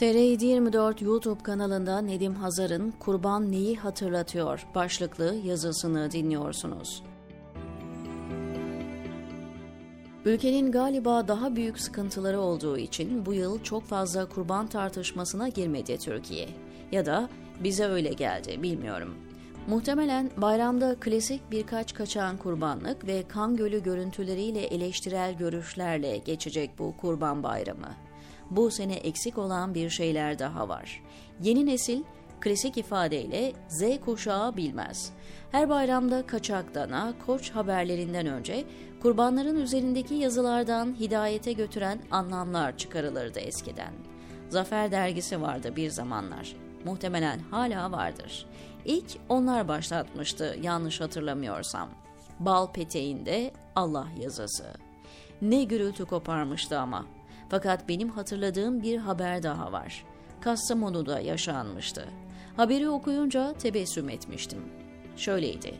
TR 24 YouTube kanalında Nedim Hazar'ın Kurban Neyi Hatırlatıyor başlıklı yazısını dinliyorsunuz. Ülkenin galiba daha büyük sıkıntıları olduğu için bu yıl çok fazla kurban tartışmasına girmedi Türkiye. Ya da bize öyle geldi bilmiyorum. Muhtemelen bayramda klasik birkaç kaçan kurbanlık ve kan gölü görüntüleriyle eleştirel görüşlerle geçecek bu kurban bayramı. Bu sene eksik olan bir şeyler daha var. Yeni nesil klasik ifadeyle Z kuşağı bilmez. Her bayramda kaçak dana, koç haberlerinden önce kurbanların üzerindeki yazılardan hidayete götüren anlamlar çıkarılırdı eskiden. Zafer dergisi vardı bir zamanlar. Muhtemelen hala vardır. İlk onlar başlatmıştı yanlış hatırlamıyorsam. Bal peteğinde Allah yazısı. Ne gürültü koparmıştı ama. Fakat benim hatırladığım bir haber daha var. Kastamonu'da yaşanmıştı. Haberi okuyunca tebessüm etmiştim. Şöyleydi.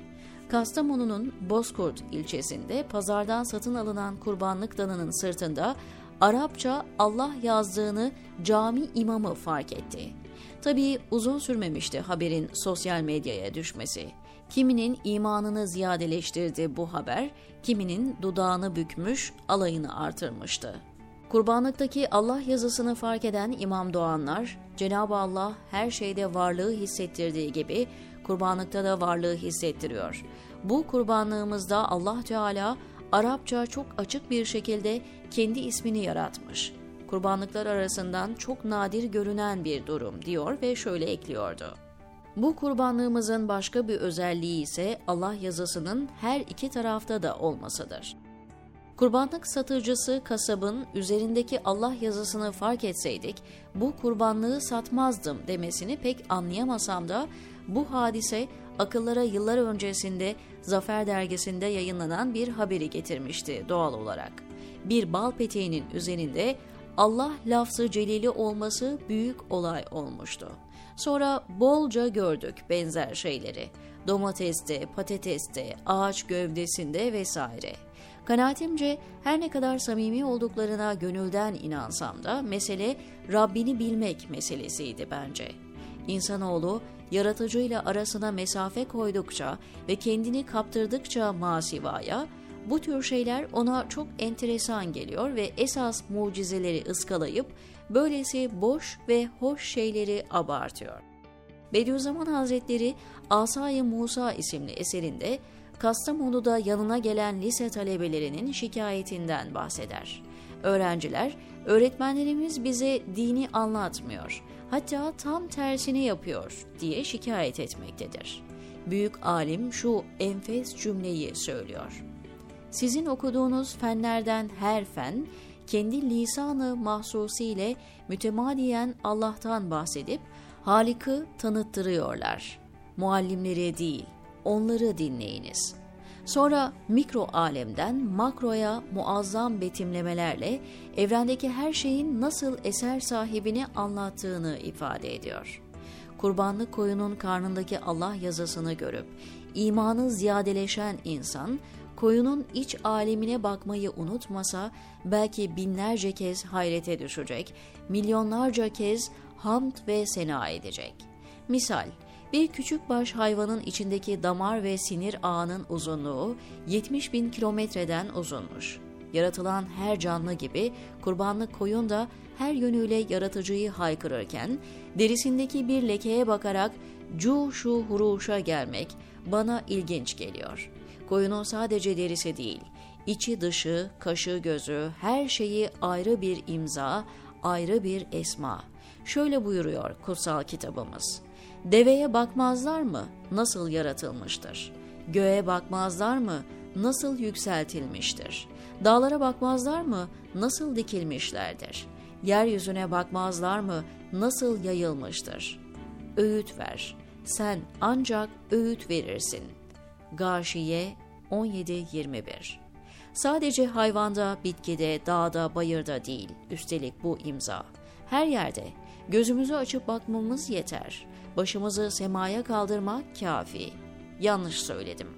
Kastamonu'nun Bozkurt ilçesinde pazardan satın alınan kurbanlık danının sırtında Arapça Allah yazdığını cami imamı fark etti. Tabii uzun sürmemişti haberin sosyal medyaya düşmesi. Kiminin imanını ziyadeleştirdi bu haber, kiminin dudağını bükmüş, alayını artırmıştı. Kurbanlıktaki Allah yazısını fark eden İmam Doğanlar, Cenab-ı Allah her şeyde varlığı hissettirdiği gibi kurbanlıkta da varlığı hissettiriyor. Bu kurbanlığımızda Allah Teala Arapça çok açık bir şekilde kendi ismini yaratmış. Kurbanlıklar arasından çok nadir görünen bir durum diyor ve şöyle ekliyordu. Bu kurbanlığımızın başka bir özelliği ise Allah yazısının her iki tarafta da olmasıdır. Kurbanlık satıcısı kasabın üzerindeki Allah yazısını fark etseydik bu kurbanlığı satmazdım demesini pek anlayamasam da bu hadise akıllara yıllar öncesinde Zafer dergisinde yayınlanan bir haberi getirmişti doğal olarak. Bir bal peteğinin üzerinde Allah lafzı celili olması büyük olay olmuştu. Sonra bolca gördük benzer şeyleri. Domateste, patateste, ağaç gövdesinde vesaire. Kanaatimce her ne kadar samimi olduklarına gönülden inansam da mesele Rabbini bilmek meselesiydi bence. İnsanoğlu yaratıcıyla arasına mesafe koydukça ve kendini kaptırdıkça masivaya bu tür şeyler ona çok enteresan geliyor ve esas mucizeleri ıskalayıp böylesi boş ve hoş şeyleri abartıyor. Bediüzzaman Hazretleri Asay-ı Musa isimli eserinde Kastamonu'da yanına gelen lise talebelerinin şikayetinden bahseder. Öğrenciler, öğretmenlerimiz bize dini anlatmıyor, hatta tam tersini yapıyor diye şikayet etmektedir. Büyük alim şu enfes cümleyi söylüyor. Sizin okuduğunuz fenlerden her fen, kendi lisanı mahsusiyle mütemadiyen Allah'tan bahsedip Halik'ı tanıttırıyorlar. Muallimleri değil, onları dinleyiniz. Sonra mikro alemden makroya muazzam betimlemelerle evrendeki her şeyin nasıl eser sahibini anlattığını ifade ediyor. Kurbanlık koyunun karnındaki Allah yazısını görüp imanı ziyadeleşen insan koyunun iç alemine bakmayı unutmasa belki binlerce kez hayrete düşecek, milyonlarca kez hamd ve sena edecek. Misal, bir küçük baş hayvanın içindeki damar ve sinir ağının uzunluğu 70 bin kilometreden uzunmuş. Yaratılan her canlı gibi kurbanlık koyun da her yönüyle yaratıcıyı haykırırken derisindeki bir lekeye bakarak cu şu huruşa gelmek bana ilginç geliyor. Koyunun sadece derisi değil, içi dışı, kaşı gözü, her şeyi ayrı bir imza, ayrı bir esma. Şöyle buyuruyor kutsal kitabımız. Deveye bakmazlar mı? Nasıl yaratılmıştır? Göğe bakmazlar mı? Nasıl yükseltilmiştir? Dağlara bakmazlar mı? Nasıl dikilmişlerdir? Yeryüzüne bakmazlar mı? Nasıl yayılmıştır? Öğüt ver. Sen ancak öğüt verirsin. Gâşiye 17-21 Sadece hayvanda, bitkide, dağda, bayırda değil, üstelik bu imza. Her yerde gözümüzü açıp bakmamız yeter. Başımızı semaya kaldırmak kafi. Yanlış söyledim.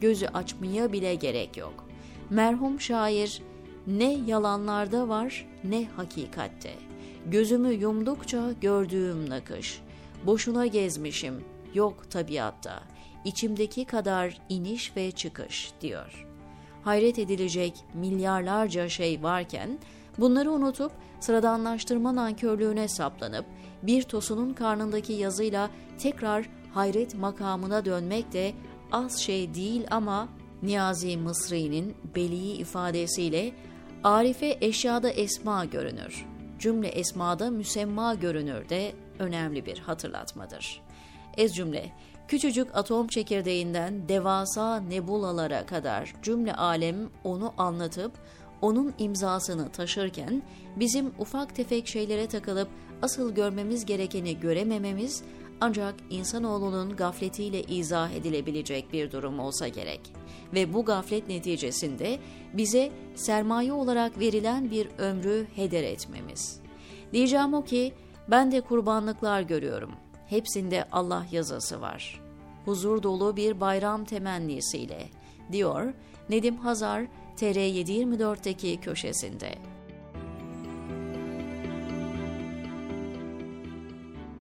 Gözü açmaya bile gerek yok. Merhum şair ne yalanlarda var ne hakikatte. Gözümü yumdukça gördüğüm nakış. Boşuna gezmişim, yok tabiatta. İçimdeki kadar iniş ve çıkış diyor. Hayret edilecek milyarlarca şey varken bunları unutup sıradanlaştırma nankörlüğüne saplanıp bir tosunun karnındaki yazıyla tekrar hayret makamına dönmek de az şey değil ama Niyazi Mısri'nin beli ifadesiyle Arife eşyada esma görünür. Cümle esmada müsemma görünür de önemli bir hatırlatmadır. Ez cümle, küçücük atom çekirdeğinden devasa nebulalara kadar cümle alem onu anlatıp onun imzasını taşırken bizim ufak tefek şeylere takılıp asıl görmemiz gerekeni göremememiz ancak insanoğlunun gafletiyle izah edilebilecek bir durum olsa gerek. Ve bu gaflet neticesinde bize sermaye olarak verilen bir ömrü heder etmemiz. Diyeceğim o ki ben de kurbanlıklar görüyorum. Hepsinde Allah yazısı var. Huzur dolu bir bayram temennisiyle, diyor Nedim Hazar TR724'teki köşesinde.